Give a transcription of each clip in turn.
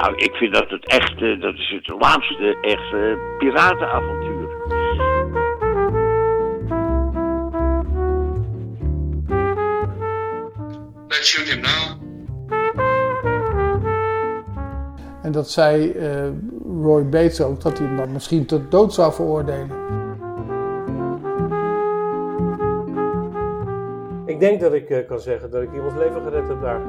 Nou, ik vind dat het echt, dat is het laatste echte piratenavontuur. Let's shoot him now. En dat zei uh, Roy Bates ook, dat hij hem dan misschien tot dood zou veroordelen. Ik denk dat ik uh, kan zeggen dat ik iemands leven gered heb daar.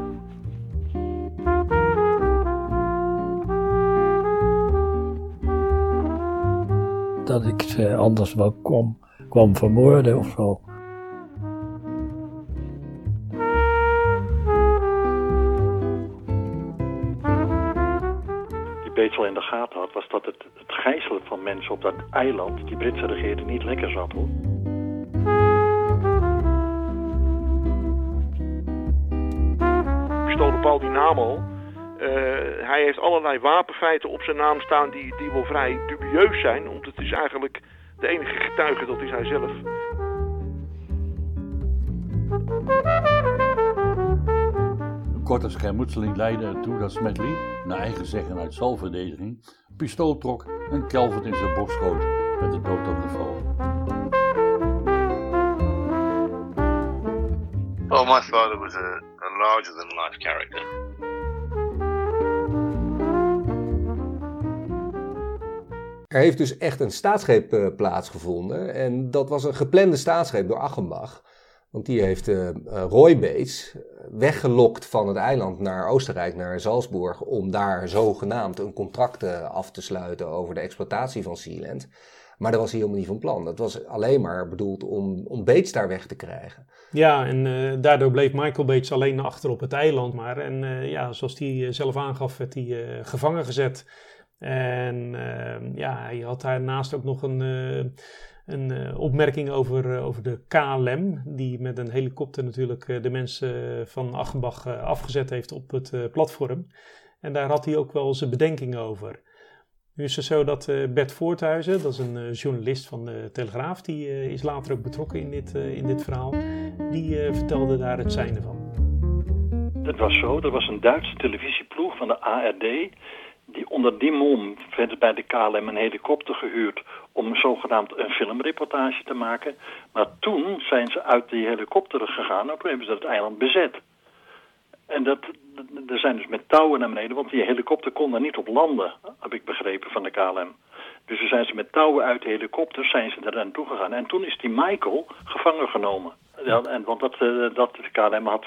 Dat ik ze anders wel kwam, kwam vermoorden of zo. Bates in de gaten had, was dat het, het gijzelen van mensen op dat eiland, die Britse regering, niet lekker zat hoor. Paul die naam al. Uh, hij heeft allerlei wapenfeiten op zijn naam staan die, die wel vrij dubieus zijn. Want het is eigenlijk de enige getuige, dat is hij zelf. korte schermutseling leidde ertoe dat Smedley, naar eigen zeggen uit zelfverdediging, een pistool trok en Calvert in zijn borst schoot met de dood op de val. Well, my father was a, a larger than life character. Er heeft dus echt een staatsgreep uh, plaatsgevonden. En dat was een geplande staatsgreep door Achenbach. Want die heeft uh, Roy Bates weggelokt van het eiland naar Oostenrijk, naar Salzburg, om daar zogenaamd een contract af te sluiten over de exploitatie van Sealand. Maar dat was hij helemaal niet van plan. Dat was alleen maar bedoeld om, om Bates daar weg te krijgen. Ja, en daardoor bleef Michael Bates alleen achter op het eiland maar. En ja, zoals hij zelf aangaf, werd hij gevangen gezet. En ehm, ja, hij had daarnaast ook nog een een uh, opmerking over, uh, over de KLM, die met een helikopter natuurlijk de mensen van Achenbach afgezet heeft op het platform. En daar had hij ook wel zijn bedenking over. Nu is het zo dat Bert Voorthuizen, dat is een journalist van de Telegraaf, die is later ook betrokken in dit, in dit verhaal, die vertelde daar het zijnde van. Het was zo, er was een Duitse televisieploeg van de ARD die onder die mom werd bij de KLM een helikopter gehuurd om zogenaamd een filmreportage te maken. Maar toen zijn ze uit die helikopteren gegaan en toen hebben ze het eiland bezet. En dat, er zijn dus met touwen naar beneden, want die helikopter kon daar niet op landen, heb ik begrepen van de KLM. Dus toen zijn ze met touwen uit de helikopter zijn ze er naartoe gegaan. En toen is die Michael gevangen genomen. En, want dat, uh, dat de KLM had,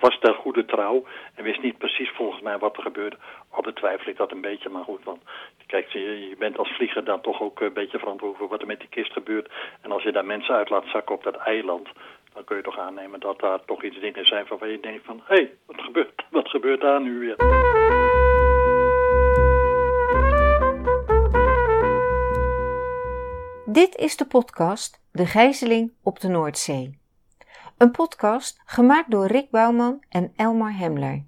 was ter goede trouw en wist niet precies volgens mij wat er gebeurde. Al betwijfel ik dat een beetje, maar goed. Want kijk, je, je bent als vlieger dan toch ook een beetje verantwoordelijk voor wat er met die kist gebeurt. En als je daar mensen uit laat zakken op dat eiland, dan kun je toch aannemen dat daar toch iets dingen zijn van waar je denkt van... hé, hey, wat, gebeurt, wat gebeurt daar nu weer? Dit is de podcast De Gijzeling op de Noordzee. Een podcast gemaakt door Rick Bouwman en Elmar Hemler.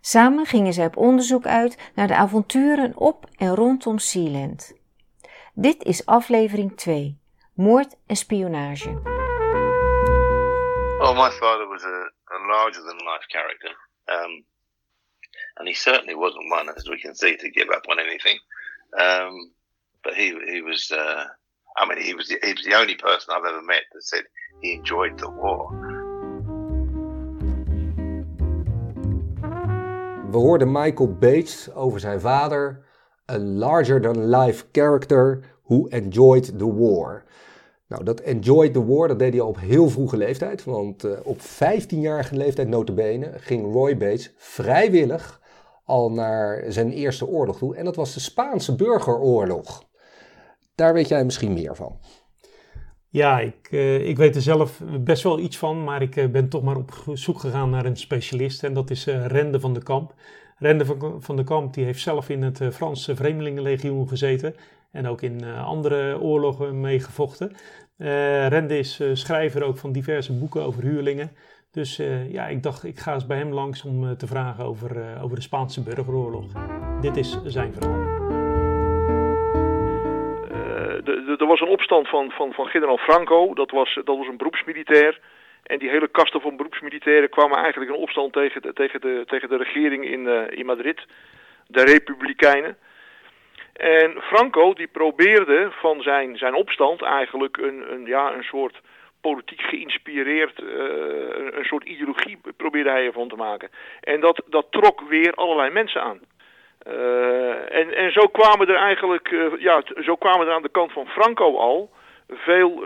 Samen gingen zij op onderzoek uit naar de avonturen op en rondom Sealand. Dit is aflevering 2: Moord en spionage. Well, my father was a, a larger than life character. Um, and he certainly wasn't one, as we can see, to give up on anything. Um, but he, he was. Uh, I mean, he was, the, he was the only person I've ever met that said he enjoyed the war. We hoorden Michael Bates over zijn vader, a larger-than-life character who enjoyed the war. Nou, dat enjoyed the war, dat deed hij op heel vroege leeftijd. Want uh, op 15-jarige leeftijd, notabene, ging Roy Bates vrijwillig al naar zijn eerste oorlog toe. En dat was de Spaanse burgeroorlog. Daar weet jij misschien meer van. Ja, ik, uh, ik weet er zelf best wel iets van, maar ik uh, ben toch maar op zoek gegaan naar een specialist. En dat is uh, Rende van de Kamp. Rende van, van de Kamp die heeft zelf in het Franse Vreemdelingenlegioen gezeten. En ook in andere oorlogen meegevochten. Rende is schrijver ook van diverse boeken over huurlingen. Dus ja, ik dacht, ik ga eens bij hem langs om te vragen over, over de Spaanse burgeroorlog. Dit is zijn verhaal er was een opstand van, van, van generaal Franco, dat was, dat was een beroepsmilitair. En die hele kasten van beroepsmilitairen kwamen eigenlijk in opstand tegen de, tegen de, tegen de regering in, uh, in Madrid. de Republikeinen. En Franco die probeerde van zijn, zijn opstand eigenlijk een, een, ja, een soort politiek geïnspireerd, uh, een soort ideologie probeerde hij ervan te maken. En dat, dat trok weer allerlei mensen aan. Uh, en, en zo kwamen er eigenlijk, uh, ja, zo kwamen er aan de kant van Franco al veel,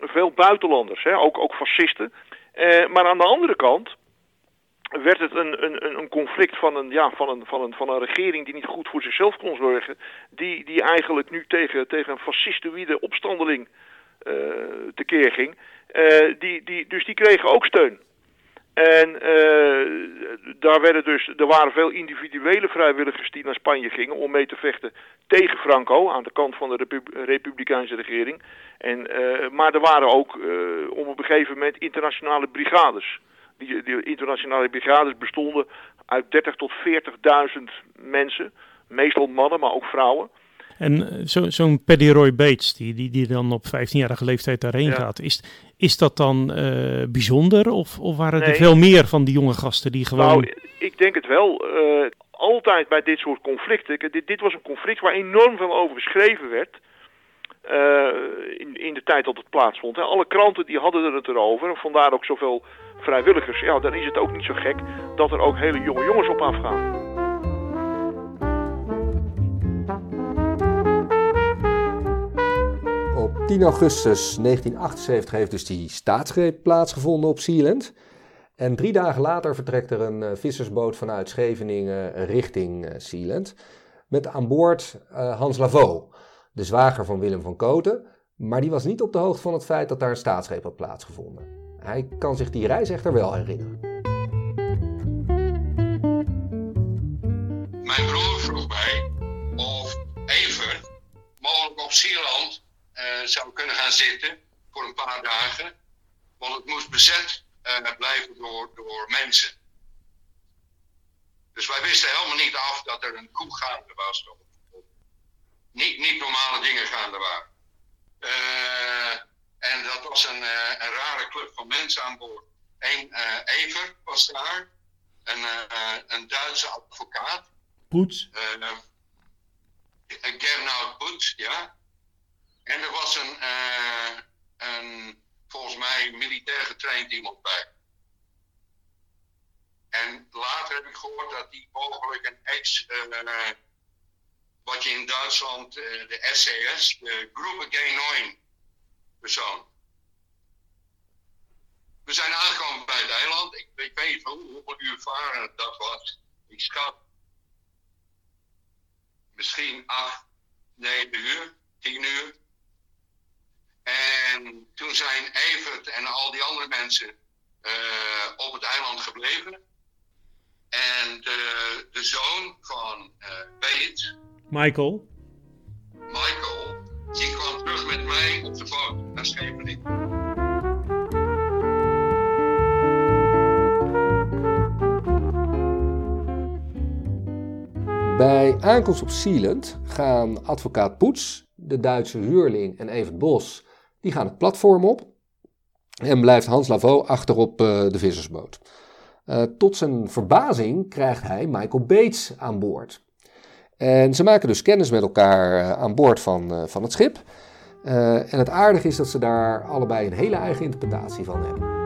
veel buitenlanders, hè, ook, ook fascisten. maar aan de andere kant werd het een, een, een conflict van een, ja, van, een, van, een, van een regering die niet goed voor zichzelf kon zorgen. Die, die eigenlijk nu tegen, tegen een fascistoïde opstandeling tekeer ging. Die, die, dus die kregen ook steun. En uh, daar werden dus, er waren veel individuele vrijwilligers die naar Spanje gingen om mee te vechten tegen Franco aan de kant van de Repu Republikeinse regering. En, maar er waren ook op een gegeven moment internationale brigades. Die, die internationale brigades bestonden uit 30 tot 40.000 mensen, meestal mannen, maar ook vrouwen. En zo'n zo Paddy Roy Bates, die, die, die dan op 15-jarige leeftijd daarheen ja. gaat, is, is dat dan uh, bijzonder? Of, of waren nee. er veel meer van die jonge gasten die gewoon... Nou, ik denk het wel. Uh, altijd bij dit soort conflicten. Dit, dit was een conflict waar enorm veel over geschreven werd. Uh, in, in de tijd dat het plaatsvond. Hè. Alle kranten die hadden er het erover. Vandaar ook zoveel vrijwilligers. Ja, dan is het ook niet zo gek dat er ook hele jonge jongens op afgaan. 10 augustus 1978 heeft dus die staatsgreep plaatsgevonden op Sealand. En drie dagen later vertrekt er een uh, vissersboot vanuit Scheveningen richting uh, Sealand. Met aan boord uh, Hans Lavaux, de zwager van Willem van Koten. Maar die was niet op de hoogte van het feit dat daar een staatsgreep had plaatsgevonden. Hij kan zich die reis echter wel herinneren. Mijn broer vroeg mij of Evert mogelijk op Sierland uh, zou kunnen gaan zitten voor een paar dagen. Want het moest bezet uh, blijven door, door mensen. Dus wij wisten helemaal niet af dat er een koe gaande was. Of, of niet, niet normale dingen gaande waren. Uh, en dat was een, een rare club van mensen aan boord. Eén Ever was daar, een, een Duitse advocaat. Poets? Gernot Poets, ja. En er was een, een, volgens mij, militair getraind iemand bij. En later heb ik gehoord dat die mogelijk een ex, wat je in Duitsland, de SAS, de Groepe G9 persoon. We zijn aangekomen bij het eiland. Ik, ik weet niet hoe, hoeveel uur varen dat was. Ik schat misschien acht, negen uur, tien uur. En toen zijn Evert en al die andere mensen uh, op het eiland gebleven. En de, de zoon van uh, Bates, Michael. Michael, die kwam terug met mij op de boot naar Scheveningen. Bij aankomst op Sealand gaan advocaat Poets, de Duitse huurling en Evert Bos, die gaan het platform op. En blijft Hans Lavaux achter op uh, de vissersboot. Uh, tot zijn verbazing krijgt hij Michael Bates aan boord. En ze maken dus kennis met elkaar uh, aan boord van, van het schip. en het aardige is dat ze daar allebei een hele eigen interpretatie van hebben.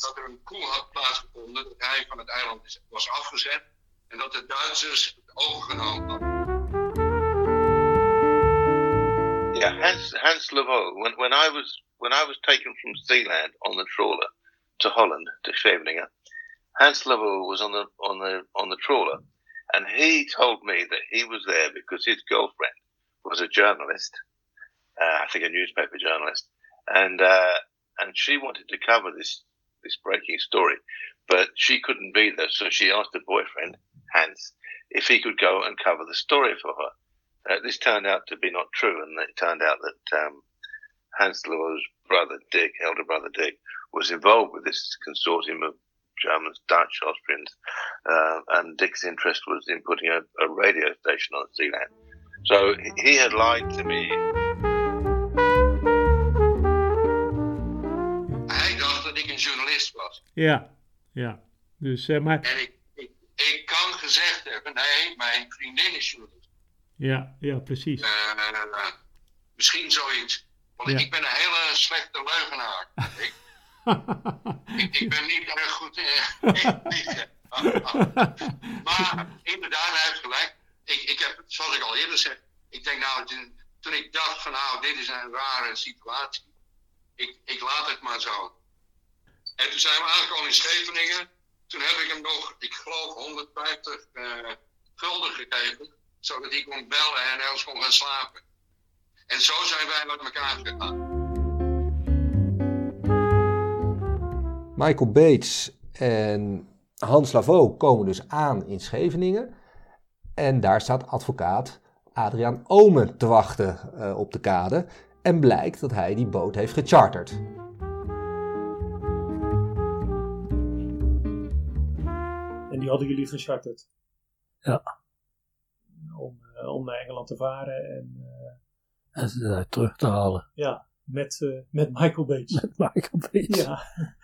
Dat er een koe had plaatsgevonden, dat hij van het eiland was afgezet en dat de Duitsers het overgenomen hadden. Yeah, Hans, Hans Lavaux, when, when, I was, when I was taken from Zeeland on the trawler to Holland, to Scheveningen, Hans Lavaux was on the, on, the, on the trawler and he told me that he was there because his girlfriend was a journalist, uh, I think a newspaper journalist, and uh, and she wanted to cover this this breaking story, but she couldn't be there, so she asked her boyfriend Hans if he could go and cover the story for her. Uh, this turned out to be not true, and it turned out that um, Hans brother Dick, elder brother Dick, was involved with this consortium of Germans, Dutch, Austrians, uh, and Dick's interest was in putting a, a radio station on Sealand. So he had lied to me was. Ja, ja. Dus, eh, maar, En ik, ik, ik kan gezegd hebben, nee, mijn vriendin is journalist. ja, ja, precies. Eh, misschien zoiets. Want Ja. ik ben een hele slechte leugenaar. ik, ik, ben niet erg goed in in liegen. maar inderdaad, hij heeft gelijk. Ik, ik heb, zoals ik al eerder zei, ik denk nou, toen, toen ik dacht van nou, dit is een rare situatie. Ik, ik laat het maar zo. En toen zijn we aangekomen in Scheveningen. Toen heb ik hem nog, ik geloof, 150 eh, gulden gegeven. Zodat hij kon bellen en ergens kon gaan slapen. En zo zijn wij met elkaar gegaan. Michael Bates en Hans Lavaux komen dus aan in Scheveningen. En daar staat advocaat Adriaan Omen te wachten eh, op de kade. En blijkt dat hij die boot heeft gecharterd. Die hadden jullie gecharterd. Ja. Om, eh, om naar Engeland te varen en eh, En ze daar terug te halen. ja, met, eh, met Michael Bates. Met Michael Bates. Ja.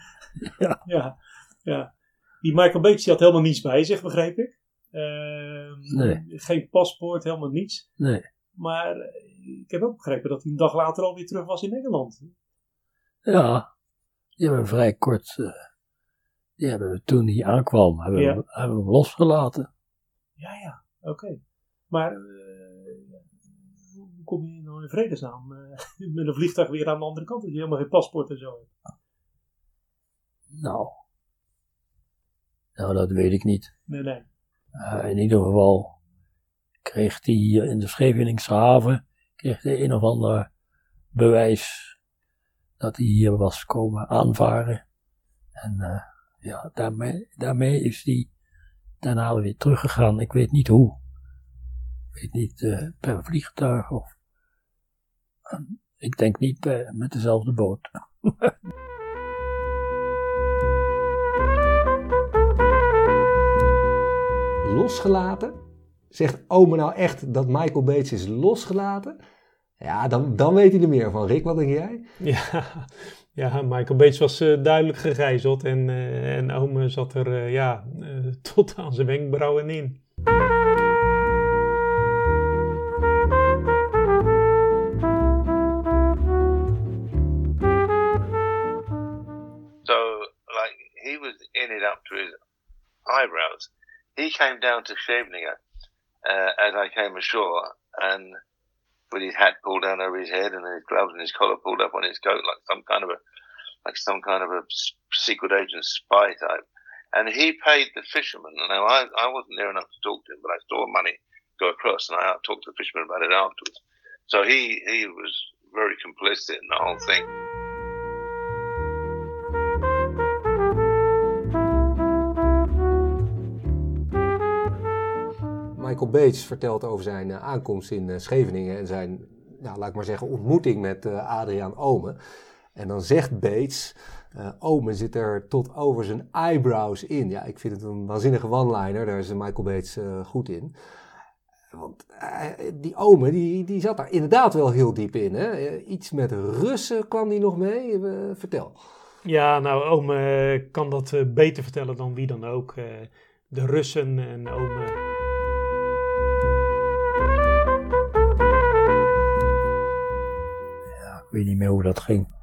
Ja. ja. ja. Die Michael Bates die had helemaal niets bij zich, begreep ik. Ehm, Nee. Geen paspoort, helemaal niets. Nee. Maar ik heb ook begrepen dat hij een dag later alweer terug was in Engeland. Ja, die hebben we vrij kort, die hebben we toen hij aankwam, hebben, we, Ja. hebben we hem losgelaten. Ja, ja, oké. Maar eh, hoe kom je nou in vredesnaam eh, met een vliegtuig weer aan de andere kant als je helemaal geen paspoort en zo hebt? Nou, nou dat weet ik niet. Nee, nee. Eh, in ieder geval kreeg hij hier in de Scheveningse haven kreeg hij een of ander bewijs dat hij hier was komen aanvaren. En ja, daarmee, daarmee is hij daarna weer teruggegaan. Ik weet niet hoe. Ik weet niet eh, per vliegtuig of. eh, ik denk niet per, met dezelfde boot. Losgelaten? Zegt Omen nou echt dat Michael Bates is losgelaten? Ja, dan, dan weet hij er meer van. Rick, wat denk jij? Ja, ja Michael Bates was eh, duidelijk gegijzeld en, eh en Ome zat er eh, ja, eh, tot aan zijn wenkbrauwen in. So, like, he was in it up to his eyebrows. He came down to Scheveningen uh, as I came ashore, and with his hat pulled down over his head and his gloves and his collar pulled up on his coat, like some kind of a, like some kind of a secret agent spy type. And he paid the fisherman. Now, I, I wasn't there enough to talk to him, but I saw money go across, and I talked to the fisherman about it afterwards. So he he was very complicit in the whole thing. Michael Bates vertelt over zijn eh, aankomst in eh, Scheveningen en zijn, nou, laat ik maar zeggen, ontmoeting met eh, Adriaan Omen. En dan zegt Bates, eh Omen zit er tot over zijn eyebrows in. Ja, ik vind het een waanzinnige one-liner, daar is Michael Bates goed in. Want die Omen, die, die zat daar inderdaad wel heel diep in. Hè? Iets met Russen kwam die nog mee, vertel. Ja, nou, Ome eh, kan dat beter vertellen dan wie dan ook. de Russen en Ome. Weet niet meer hoe dat ging.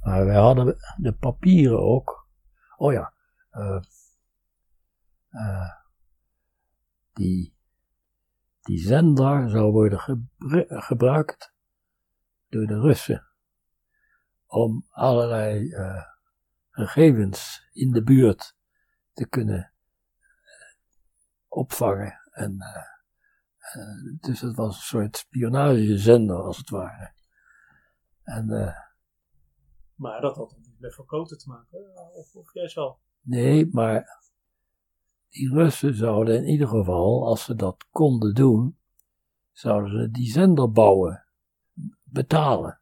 Maar wij hadden de papieren ook. Oh ja, eh, eh, die, die zender zou worden gebru- gebruikt door de Russen om allerlei eh, gegevens in de buurt te kunnen opvangen. En, dus het was een soort spionagezender als het ware. En eh, Maar dat had niet met verkoten te maken. eh, Of, of juist wel. nee, maar die Russen zouden in ieder geval, als ze dat konden doen, zouden ze die zender bouwen, betalen.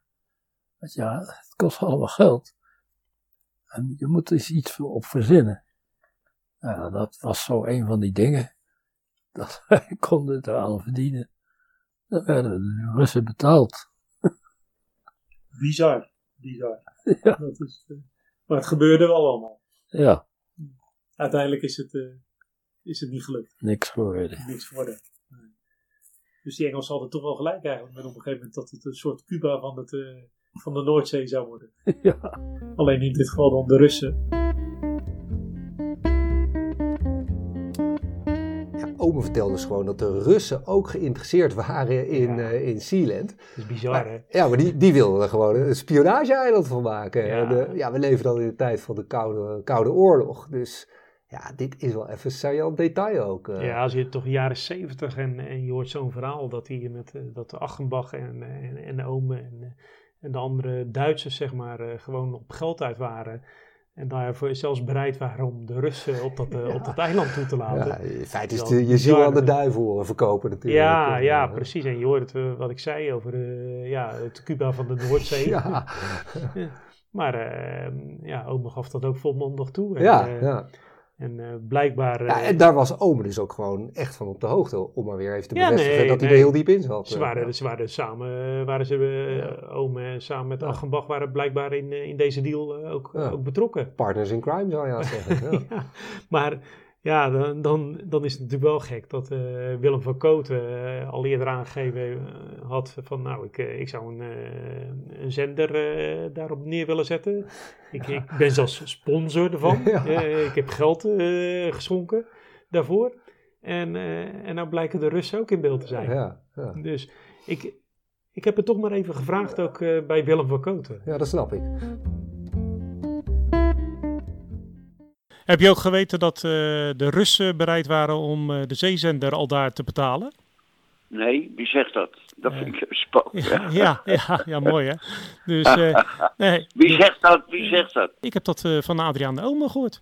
Want ja, het kost allemaal geld. En je moet er iets op verzinnen. Nou, dat was zo een van die dingen. Dat wij konden eraan verdienen. Dan werden de Russen betaald. Bizar. Bizar. Ja. Dat is, eh, Maar het gebeurde wel allemaal. Ja, Uiteindelijk is het, eh, is het niet gelukt. niks geworden. Niks geworden. Nee. Dus die Engelsen hadden toch wel gelijk eigenlijk. Met op een gegeven moment dat het een soort Cuba van, het, eh, van de Noordzee zou worden. ja. Alleen in dit geval dan de Russen. Ome vertelde dus gewoon dat de Russen ook geïnteresseerd waren in, eh, in Sealand. Dat is bizar, hè? Ja, maar die, die wilden er gewoon een spionage-eiland van maken. Ja. En, eh, ja, we leven dan in de tijd van de Koude, Koude Oorlog. Dus ja, dit is wel even saillant detail ook. eh. Ja, als je toch jaren zeventig en, en je hoort zo'n verhaal dat hij met dat de Achenbach en, en, en Ome en, en de andere Duitsers zeg maar gewoon op geld uit waren. En daarvoor zelfs bereid waren om de Russen op dat, eh, op dat eiland toe te laten. Ja, in feite is het je ziel aan de duivel eh, verkopen natuurlijk. Ja, Eh, ja, precies. En je hoort het, wat ik zei over eh, ja, het Cuba van de Noordzee. Ja. Maar eh, ja, Ome gaf dat ook volmondig toe. En, Ja, ja. En eh, blijkbaar... Ja, eh, en daar was Ome dus ook gewoon echt van op de hoogte. Om maar weer even te Ja, bevestigen nee, dat hij er heel diep in zat. Ze eh. waren, ze waren samen, waren ze, Ome en samen met Achenbach waren blijkbaar in, in deze deal ook, ook betrokken. Partners in crime zou je haast zeggen. Maar ja, dan, dan, dan is het natuurlijk wel gek dat eh, Willem van Kooten eh, al eerder aangegeven eh, had van nou, ik, ik zou een, een zender daarop neer willen zetten. Ik, ik ben zelfs sponsor ervan. Ja. Ik heb geld geschonken daarvoor. En, en nou blijken de Russen ook in beeld te zijn. Ja, ja. Dus ik, ik heb het toch maar even gevraagd ook bij Willem van Kooten. ja, dat snap ik. Heb je ook geweten dat eh, de Russen bereid waren om eh, de zeezender al daar te betalen? Nee, wie zegt dat? Dat vind ik spannend. Ja, ja, ja, ja, mooi hè. Dus, eh, nee, Wie zegt dat? Wie zegt dat? Ik heb dat van Adriaan de Ome gehoord.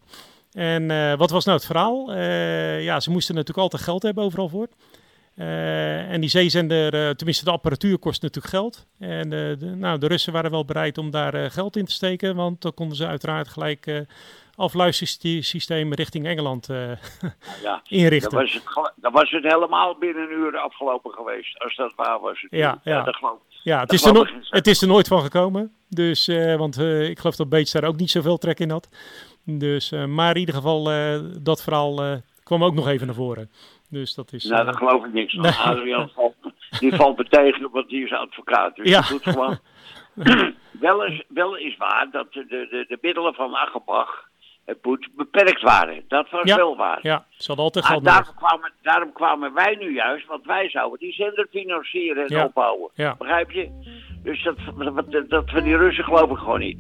En wat was nou het verhaal? Ja, ze moesten natuurlijk altijd geld hebben overal voor. En die zeezender, tenminste de apparatuur kost natuurlijk geld. En de, nou, de Russen waren wel bereid om daar geld in te steken, want dan konden ze uiteraard gelijk afluistersystemen richting Engeland eh, Ja, inrichten. Dan was, het, dan was het helemaal binnen een uur afgelopen geweest. Als dat waar was. Ja, ja. dat geloof. Ja, het Dat is, er no- het is er nooit van gekomen. Dus, eh, want eh, ik geloof dat Beets daar ook niet zoveel trek in had. Dus, maar in ieder geval, dat verhaal kwam ook nog even naar voren. Dus dat is... Nou, daar geloof ik niks van. nee. Adriaan valt, die valt me tegen, want die is advocaat. Dus Ja. die doet gewoon... wel, is, wel is waar dat de, de, de, de middelen van Achenbach beperkt waren. Dat was ja, wel waar. Ja, ze hadden altijd Ah, geld nodig. daarom, kwamen, daarom kwamen wij nu juist, want wij zouden die zender financieren en Ja. opbouwen. Ja. Begrijp je? Dus dat, dat, dat van die Russen geloof ik gewoon niet.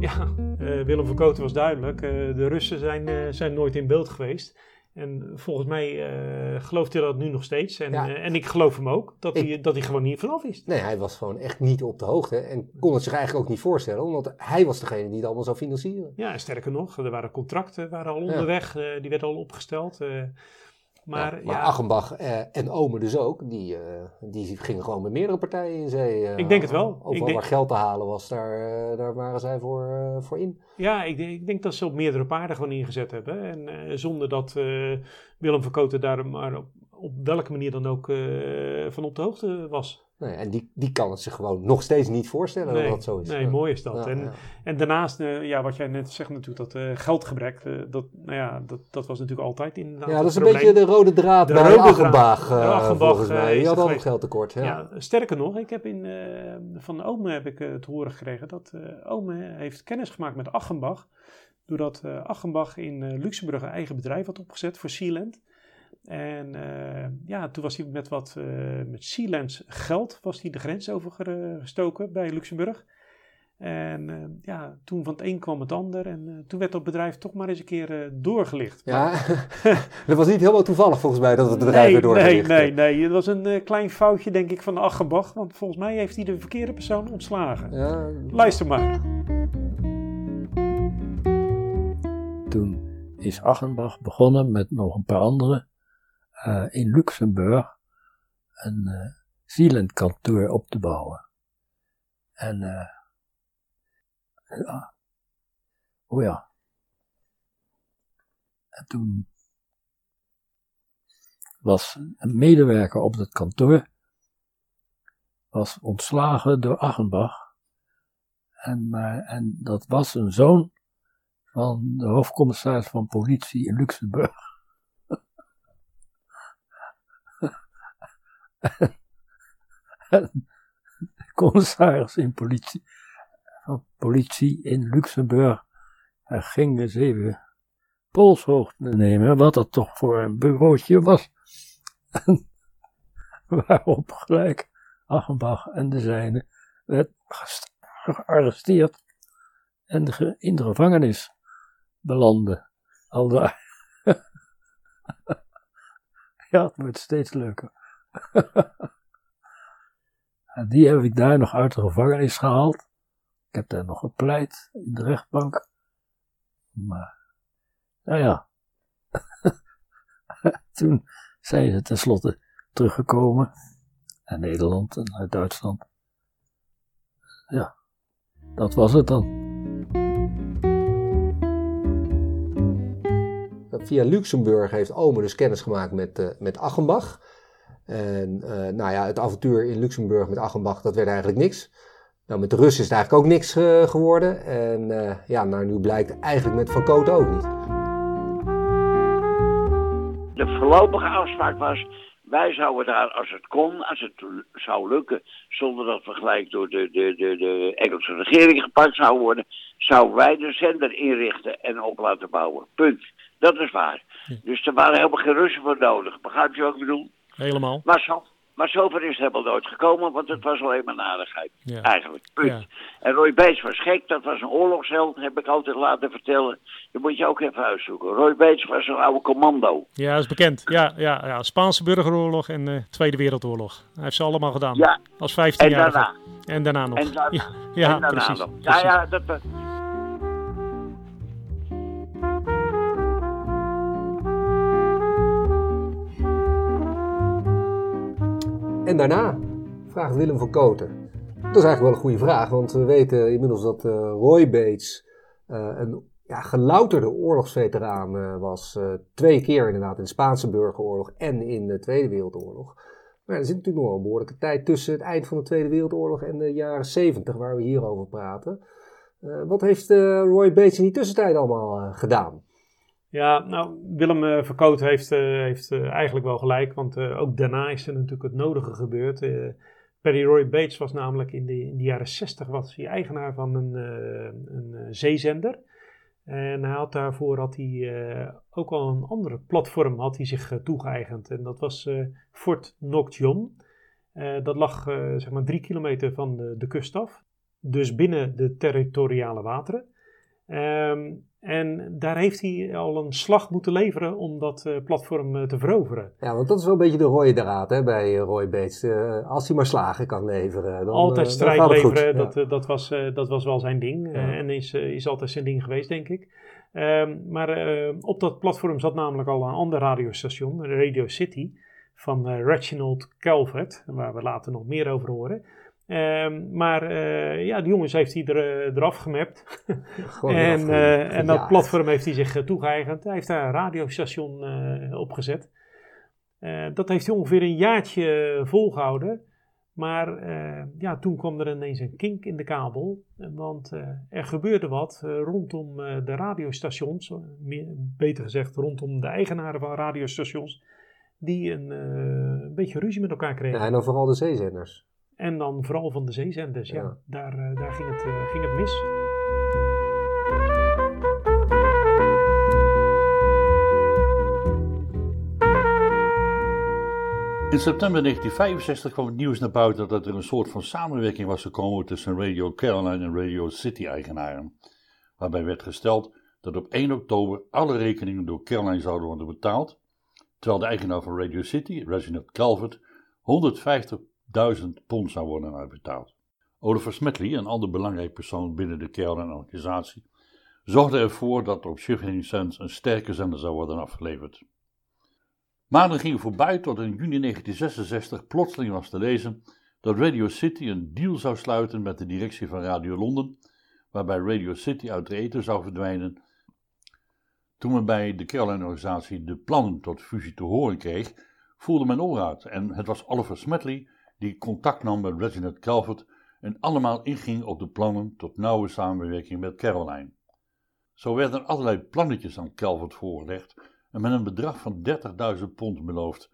Ja, eh, Willem van Kooten was duidelijk. Eh, de Russen zijn, eh, zijn nooit in beeld geweest. En volgens mij eh, gelooft hij dat nu nog steeds. En, Ja. eh, en ik geloof hem ook, dat, Ik- hij, dat hij gewoon niet vanaf is. Nee, hij was gewoon echt niet op de hoogte. En kon het zich eigenlijk ook niet voorstellen. Omdat hij was degene die het allemaal zou financieren. Ja, en sterker nog, er waren contracten waren al onderweg. eh, die werden al opgesteld. Maar Ja, ja, maar Achenbach eh, en Ome dus ook. Die, eh, die gingen gewoon met meerdere partijen in zee. eh, Ik denk het wel. Overal Ik denk- waar geld te halen was, daar, eh, daar waren zij voor, voor in. Ja, ik, denk- ik denk dat ze op meerdere paarden gewoon ingezet hebben. En zonder dat Willem van Kooten daar maar op, op welke manier dan ook van op de hoogte was. Nee, en die, die kan het zich gewoon nog steeds niet voorstellen Nee, dat dat zo is. nee mooi is dat. Ja, en, ja. en daarnaast, eh, ja, wat jij net zegt natuurlijk, dat eh, geldgebrek, eh, dat, nou ja, dat, dat was natuurlijk altijd inderdaad Ja, dat is het een probleem. beetje de rode draad De bij rode. Achenbach, volgens mij. Die had het geweest. geldtekort. Ja. Ja, sterker nog, ik heb in, van Ome heb ik te horen gekregen dat Ome heeft kennis gemaakt met Achenbach. Doordat Achenbach in Luxemburg een eigen bedrijf had opgezet voor Sealand. En eh, ja, toen was hij met wat eh, met Sealands geld was hij de grens overgestoken bij Luxemburg. En eh, ja, toen van het een kwam het ander. En eh, toen werd dat bedrijf toch maar eens een keer eh, doorgelicht. Ja, dat was niet helemaal toevallig volgens mij dat het bedrijf nee, werd doorgelicht. Nee, nee, nee. Het was een eh, klein foutje, denk ik, van Achenbach. Want volgens mij heeft hij de verkeerde persoon ontslagen. Ja. Luister maar. Toen is Achenbach begonnen met nog een paar anderen eh, in Luxemburg een eh Zealand kantoor op te bouwen. En, eh, ja. oh ja. En toen was een medewerker op dat kantoor, was ontslagen door Achenbach. En, maar, en dat was een zoon van de hoofdcommissaris van politie in Luxemburg. en de commissaris in politie, van politie in Luxemburg, ging eens even polshoogte nemen, wat dat toch voor een bureautje was. Waarop gelijk Achenbach en de zijne werd gearresteerd en in de gevangenis belanden. Al daar. ja, het wordt steeds leuker. die heb ik daar nog uit de gevangenis gehaald. Ik heb daar nog gepleit in de rechtbank. Maar, nou ja. Toen zijn ze tenslotte teruggekomen naar Nederland en uit Duitsland. Ja, dat was het dan. Via Luxemburg heeft Ome dus kennis gemaakt met, uh, met Achenbach. En uh, nou ja, het avontuur in Luxemburg met Achenbach, dat werd eigenlijk niks. Nou, met de Russen is het eigenlijk ook niks uh, geworden. En ja, nou, nu blijkt eigenlijk met Van Koot ook niet. De voorlopige afspraak was wij zouden daar, als het kon, als het zou lukken, zonder dat we gelijk door de, de, de, de Engelse regering gepakt zouden worden, zouden wij de zender inrichten en op laten bouwen. Punt. Dat is waar. Dus er waren helemaal geen Russen voor nodig. Begrijp je wat ik bedoel? Helemaal. Maar zo, maar zover is het helemaal nooit gekomen, want het was alleen maar narigheid. Ja. Eigenlijk. Punt. Ja. En Roy Bates was gek, dat was een oorlogsheld, heb ik altijd laten vertellen. Dat moet je ook even uitzoeken. Roy Bates was een oude commando. Ja, dat is bekend. Ja, ja, ja. Spaanse burgeroorlog en uh, Tweede Wereldoorlog. Hij heeft ze allemaal gedaan. Ja. Als 15 En jaar. daarna. En daarna nog. En daarna. Ja, ja daarna precies. nog. Ja, precies. ja, dat... En daarna vraagt Willem van Koten. Dat is eigenlijk wel een goede vraag, want we weten inmiddels dat uh, Roy Bates uh, een ja, gelouterde oorlogsveteraan uh, was. twee keer inderdaad in de Spaanse burgeroorlog en in de Tweede Wereldoorlog. Maar er zit natuurlijk nog wel een behoorlijke tijd tussen het eind van de Tweede Wereldoorlog en de jaren 70 waar we hier over praten. wat heeft Roy Bates in die tussentijd allemaal gedaan? Ja, nou, Willem uh, Verkoot heeft, uh, heeft uh, eigenlijk wel gelijk, want ook daarna is er natuurlijk het nodige gebeurd. Perry Roy Bates was namelijk in de, in de jaren 60 was hij eigenaar van een, een zeezender. En hij had daarvoor had hij, ook al een andere platform had hij zich toegeëigend. En dat was Fort Knox John. dat lag zeg maar drie kilometer van de kust af. Dus binnen de territoriale wateren. Um, en daar heeft hij al een slag moeten leveren om dat uh, platform uh, te veroveren. Ja, want dat is wel een beetje de rode draad hè, bij Roy Bates. Uh, als hij maar slagen kan leveren. Dan, altijd strijd dan leveren, dat, ja. dat, was, dat was wel zijn ding. Ja. en is, is altijd zijn ding geweest, denk ik. Um, maar op dat platform zat namelijk al een ander radiostation, Radio City, van Reginald Calvert, waar we later nog meer over horen. Um, maar uh, ja, de jongens heeft hij er, uh, eraf gemapt. en, uh, en dat platform heeft hij zich toegeëigend. Hij heeft daar een radiostation opgezet. dat heeft hij ongeveer een jaartje volgehouden. Maar ja, toen kwam er ineens een kink in de kabel. Want er gebeurde wat rondom de radiostations. Beter gezegd, rondom de eigenaren van radiostations. Die een, een beetje ruzie met elkaar kregen. Ja, en dan vooral de zeezenders. En dan vooral van de zeezenders, ja. ja. Daar, uh, daar ging, het, uh, ging het mis. In september 1965 kwam het nieuws naar buiten dat er een soort van samenwerking was gekomen tussen Radio Caroline en Radio City eigenaren. Waarbij werd gesteld dat op 1 oktober alle rekeningen door Caroline zouden worden betaald, terwijl de eigenaar van Radio City, Reginald Calvert, 150 1000 pond zou worden uitbetaald. Oliver Smetley, een ander belangrijk persoon binnen de Caroline-organisatie, zorgde ervoor dat op Shivering Sands een sterke zender zou worden afgeleverd. Maanden gingen voorbij tot in juni 1966 plotseling was te lezen dat Radio City een deal zou sluiten met de directie van Radio Londen, waarbij Radio City uit de eten zou verdwijnen. Toen men bij de Caroline-organisatie de plannen tot fusie te horen kreeg, voelde men uit en het was Oliver Smetley die contact nam met Reginald Calvert en allemaal inging op de plannen tot nauwe samenwerking met Caroline. Zo werden allerlei plannetjes aan Calvert voorgelegd en met een bedrag van 30.000 pond beloofd.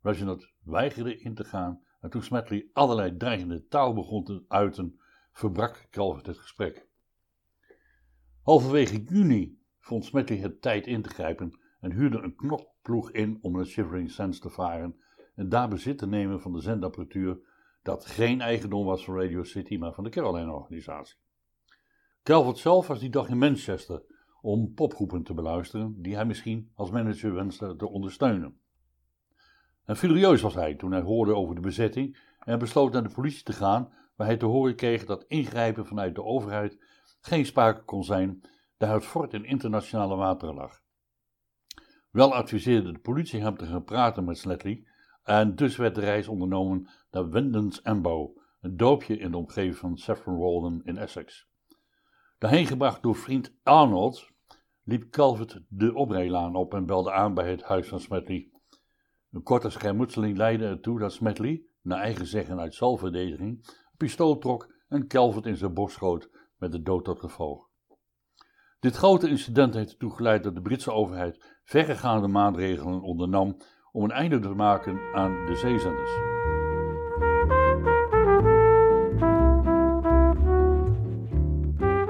Reginald weigerde in te gaan en toen Smedley allerlei dreigende taal begon te uiten, verbrak Calvert het gesprek. Halverwege juni vond Smedley het tijd in te grijpen en huurde een knokploeg in om naar Shivering Sands te varen en daar bezit te nemen van de zendapparatuur dat geen eigendom was van Radio City, maar van de Caroline-organisatie. Calvert zelf was die dag in Manchester om popgroepen te beluisteren die hij misschien als manager wenste te ondersteunen. En furieus was hij toen hij hoorde over de bezetting en besloot naar de politie te gaan, waar hij te horen kreeg dat ingrijpen vanuit de overheid geen sprake kon zijn, daar het fort in internationale wateren lag. Wel adviseerde de politie hem te gaan praten met Sledley en dus werd de reis ondernomen naar Windens Embo, een doopje in de omgeving van Saffron Walden in Essex. Daarheen gebracht door vriend Arnold, liep Calvert de oprijlaan op en belde aan bij het huis van Smedley. Een korte schermutseling leidde ertoe dat Smedley, naar eigen zeggen uit zelfverdediging, een pistool trok en Calvert in zijn borst schoot met de dood tot gevolg. Dit grote incident heeft ertoe geleid dat de Britse overheid verregaande maatregelen ondernam om een einde te maken aan de zeezenders.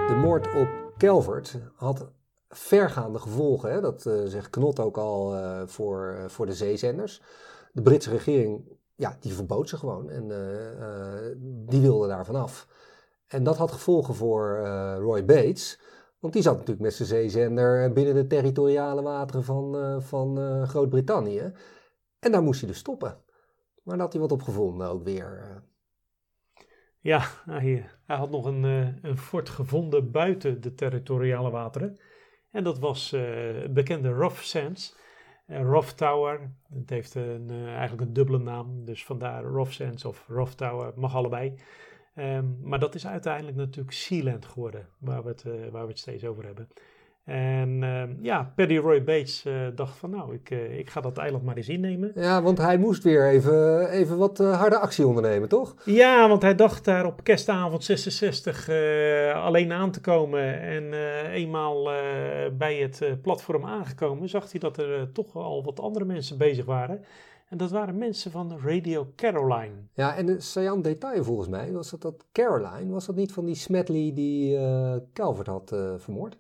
De moord op Calvert had vergaande gevolgen. Hè? Dat uh, zegt Knot ook al uh, voor, uh, voor de zeezenders. De Britse regering, ja, die verbood ze gewoon en die wilde daar vanaf. En dat had gevolgen voor Roy Bates, want die zat natuurlijk met zijn zeezender binnen de territoriale wateren van, van Groot-Brittannië. En daar moest hij dus stoppen. Maar daar had hij wat op gevonden ook weer. Ja, hij, hij had nog een, een fort gevonden buiten de territoriale wateren. En dat was uh, bekende Rough Sands. Rough Tower, het heeft een, eigenlijk een dubbele naam, dus vandaar Rough Sands of Rough Tower, mag allebei. Um, maar dat is uiteindelijk natuurlijk Sealand geworden, waar we het, waar we het steeds over hebben. En uh, ja, Paddy Roy Bates uh, dacht van nou, ik, uh, ik ga dat eiland maar eens innemen. Ja, want hij moest weer even, even wat harde actie ondernemen, toch? Ja, want hij dacht daar op kerstavond 66 alleen aan te komen. En eenmaal bij het platform aangekomen, zag hij dat er toch al wat andere mensen bezig waren. En dat waren mensen van Radio Caroline. Ja, en een saillant detail volgens mij was dat dat Caroline, was dat niet van die Smedley die Calvert had vermoord?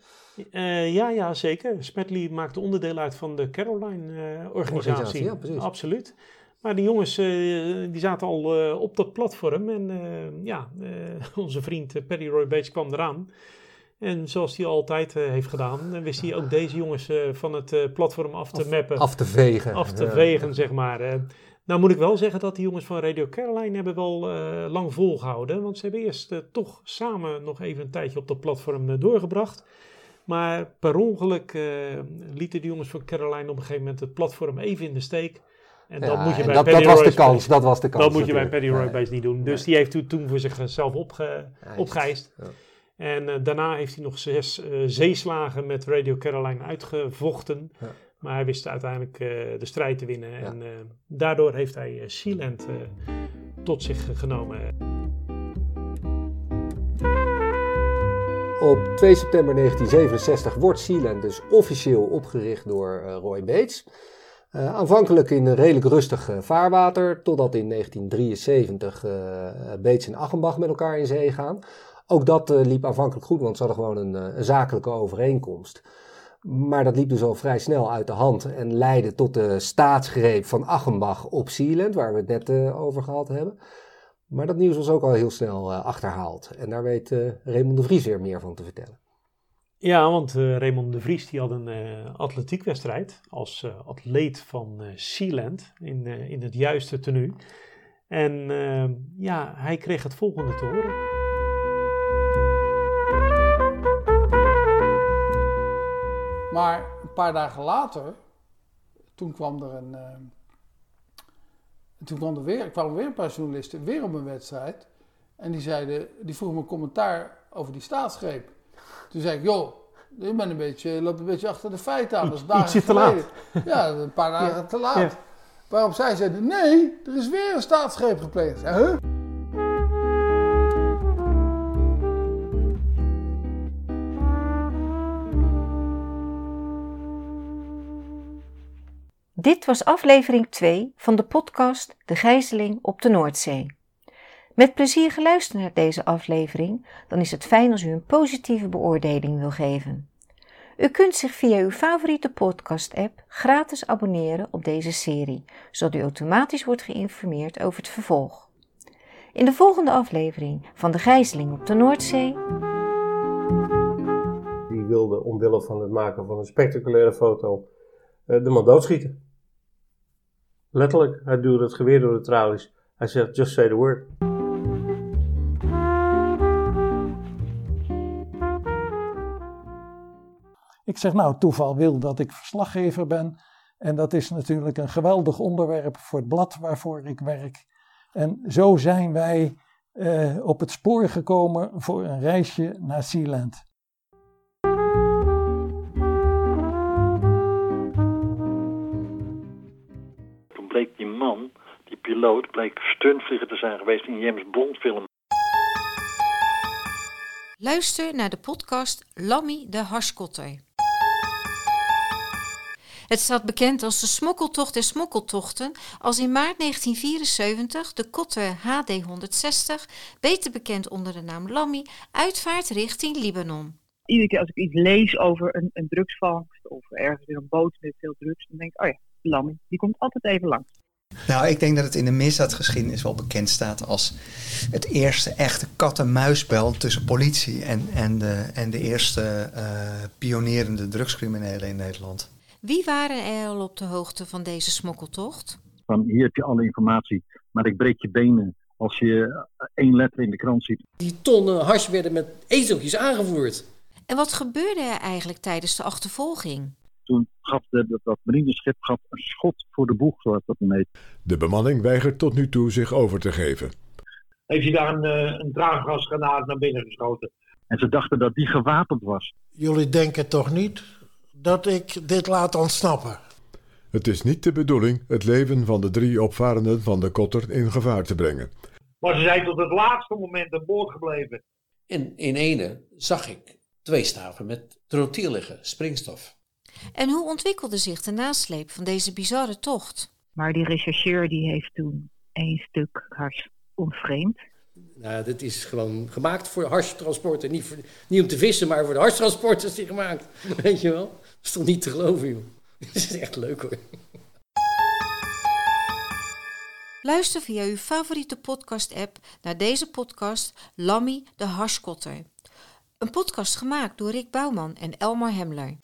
Uh, ja, ja, zeker. Smedley maakte onderdeel uit van de Caroline-organisatie. Uh, ja, precies. Absoluut. Maar die jongens uh, die zaten al op dat platform. En ja, onze vriend Paddy Roy Bates kwam eraan. En zoals hij altijd heeft gedaan, wist hij ook deze jongens van het platform af te af, mappen. Af te vegen. Af te vegen, zeg maar. nou moet ik wel zeggen dat die jongens van Radio Caroline hebben wel lang volgehouden. Want ze hebben eerst toch samen nog even een tijdje op dat platform doorgebracht. Maar per ongeluk lieten de jongens van Caroline op een gegeven moment het platform even in de steek. En ja, dat moet je bij dat, Paddy dat was de kans, dat was de kans. Dat moet je bij Paddy Roy Bates niet doen. Dus die heeft toen, toen voor zichzelf opge, opgeëist. Ja. En uh, daarna heeft hij nog zes uh, zeeslagen met Radio Caroline uitgevochten. Ja. Maar hij wist uiteindelijk de strijd te winnen. En daardoor heeft hij Sealand tot zich genomen. Op 2 september 1967 wordt Sealand dus officieel opgericht door uh, Roy Bates. Uh, aanvankelijk in een redelijk rustig uh, vaarwater, totdat in 1973 Bates en Achenbach met elkaar in zee gaan. Ook dat liep aanvankelijk goed, want ze hadden gewoon een, een, zakelijke overeenkomst. Maar dat liep dus al vrij snel uit de hand en leidde tot de staatsgreep van Achenbach op Sealand, waar we het net over gehad hebben. Maar dat nieuws was ook al heel snel achterhaald. En daar weet Raymond de Vries weer meer van te vertellen. Ja, want Raymond de Vries die had een atletiekwedstrijd als atleet van Sealand in, in het juiste tenue. En ja, hij kreeg het volgende te horen. Maar een paar dagen later, toen kwam er een en toen kwam er weer, kwamen weer een paar journalisten weer op een wedstrijd. En die zeiden, die vroegen me een commentaar over die staatsgreep. Toen zei ik, joh, je bent een beetje, loopt een beetje achter de feiten aan. Dat is dagen te laat. Ja, een paar dagen ja. te laat. Ja. Waarop zij zeiden, nee, er is weer een staatsgreep gepleegd. Huh? Dit was aflevering 2 van de podcast De Gijzeling op de Noordzee. Met plezier geluisterd naar deze aflevering, dan is het fijn als u een positieve beoordeling wil geven. U kunt zich via uw favoriete podcast-app gratis abonneren op deze serie, zodat u automatisch wordt geïnformeerd over het vervolg. In de volgende aflevering van De Gijzeling op de Noordzee. Die wilde omwille van het maken van een spectaculaire foto eh, de man doodschieten. Letterlijk, hij duwde het geweer door de tralies. Hij zegt, just say the word. Ik zeg nou, toeval wil dat ik verslaggever ben. En dat is natuurlijk een geweldig onderwerp voor het blad waarvoor ik werk. En zo zijn wij eh, op het spoor gekomen voor een reisje naar Sealand. Bleek die man, die piloot, bleek stuntvlieger te zijn geweest in James Bond film. Luister naar de podcast Lammy de Harskotter. Het staat bekend als de smokkeltocht der smokkeltochten, als in maart 1974 de Kotter HD 160, beter bekend onder de naam Lammy, uitvaart richting Libanon. Iedere keer als ik iets lees over een, een drugsvangst of ergens weer een boot met veel drugs, dan denk ik, oh ja, Lammy, die komt altijd even langs. Nou, ik denk dat het in de misdaadgeschiedenis wel bekend staat als het eerste echte kat-en-muisspel tussen politie en, en, de, en de eerste uh, pionierende drugscriminelen in Nederland. Wie waren er al op de hoogte van deze smokkeltocht? Van hier heb je alle informatie, maar ik breek je benen als je één letter in de krant ziet. Die tonnen hars werden met ezeltjes aangevoerd. En wat gebeurde er eigenlijk tijdens de achtervolging? Toen gaf de, dat, dat marineschip gaf een schot voor de boeg, zoals dat dan heet. De bemanning weigert tot nu toe zich over te geven. Heeft hij daar een, uh, een traangasgranaat naar binnen geschoten? En ze dachten dat die gewapend was. Jullie denken toch niet dat ik dit laat ontsnappen? Het is niet de bedoeling het leven van de drie opvarenden van de kotter in gevaar te brengen. Maar ze zijn tot het laatste moment aan boord gebleven. En in ene zag ik twee staven met trotiel liggen, springstof. En hoe ontwikkelde zich de nasleep van deze bizarre tocht? Maar die rechercheur die heeft toen één stuk hars ontvreemd. Nou, dit is gewoon gemaakt voor harstransporten. Niet, voor, niet om te vissen, maar voor de harstransport is die gemaakt. Weet je wel? Dat is toch niet te geloven, joh. Dit is echt leuk, hoor. Luister via uw favoriete podcast-app naar deze podcast Lammy de Harskotter. Een podcast gemaakt door Rick Bouwman en Elmar Hemler.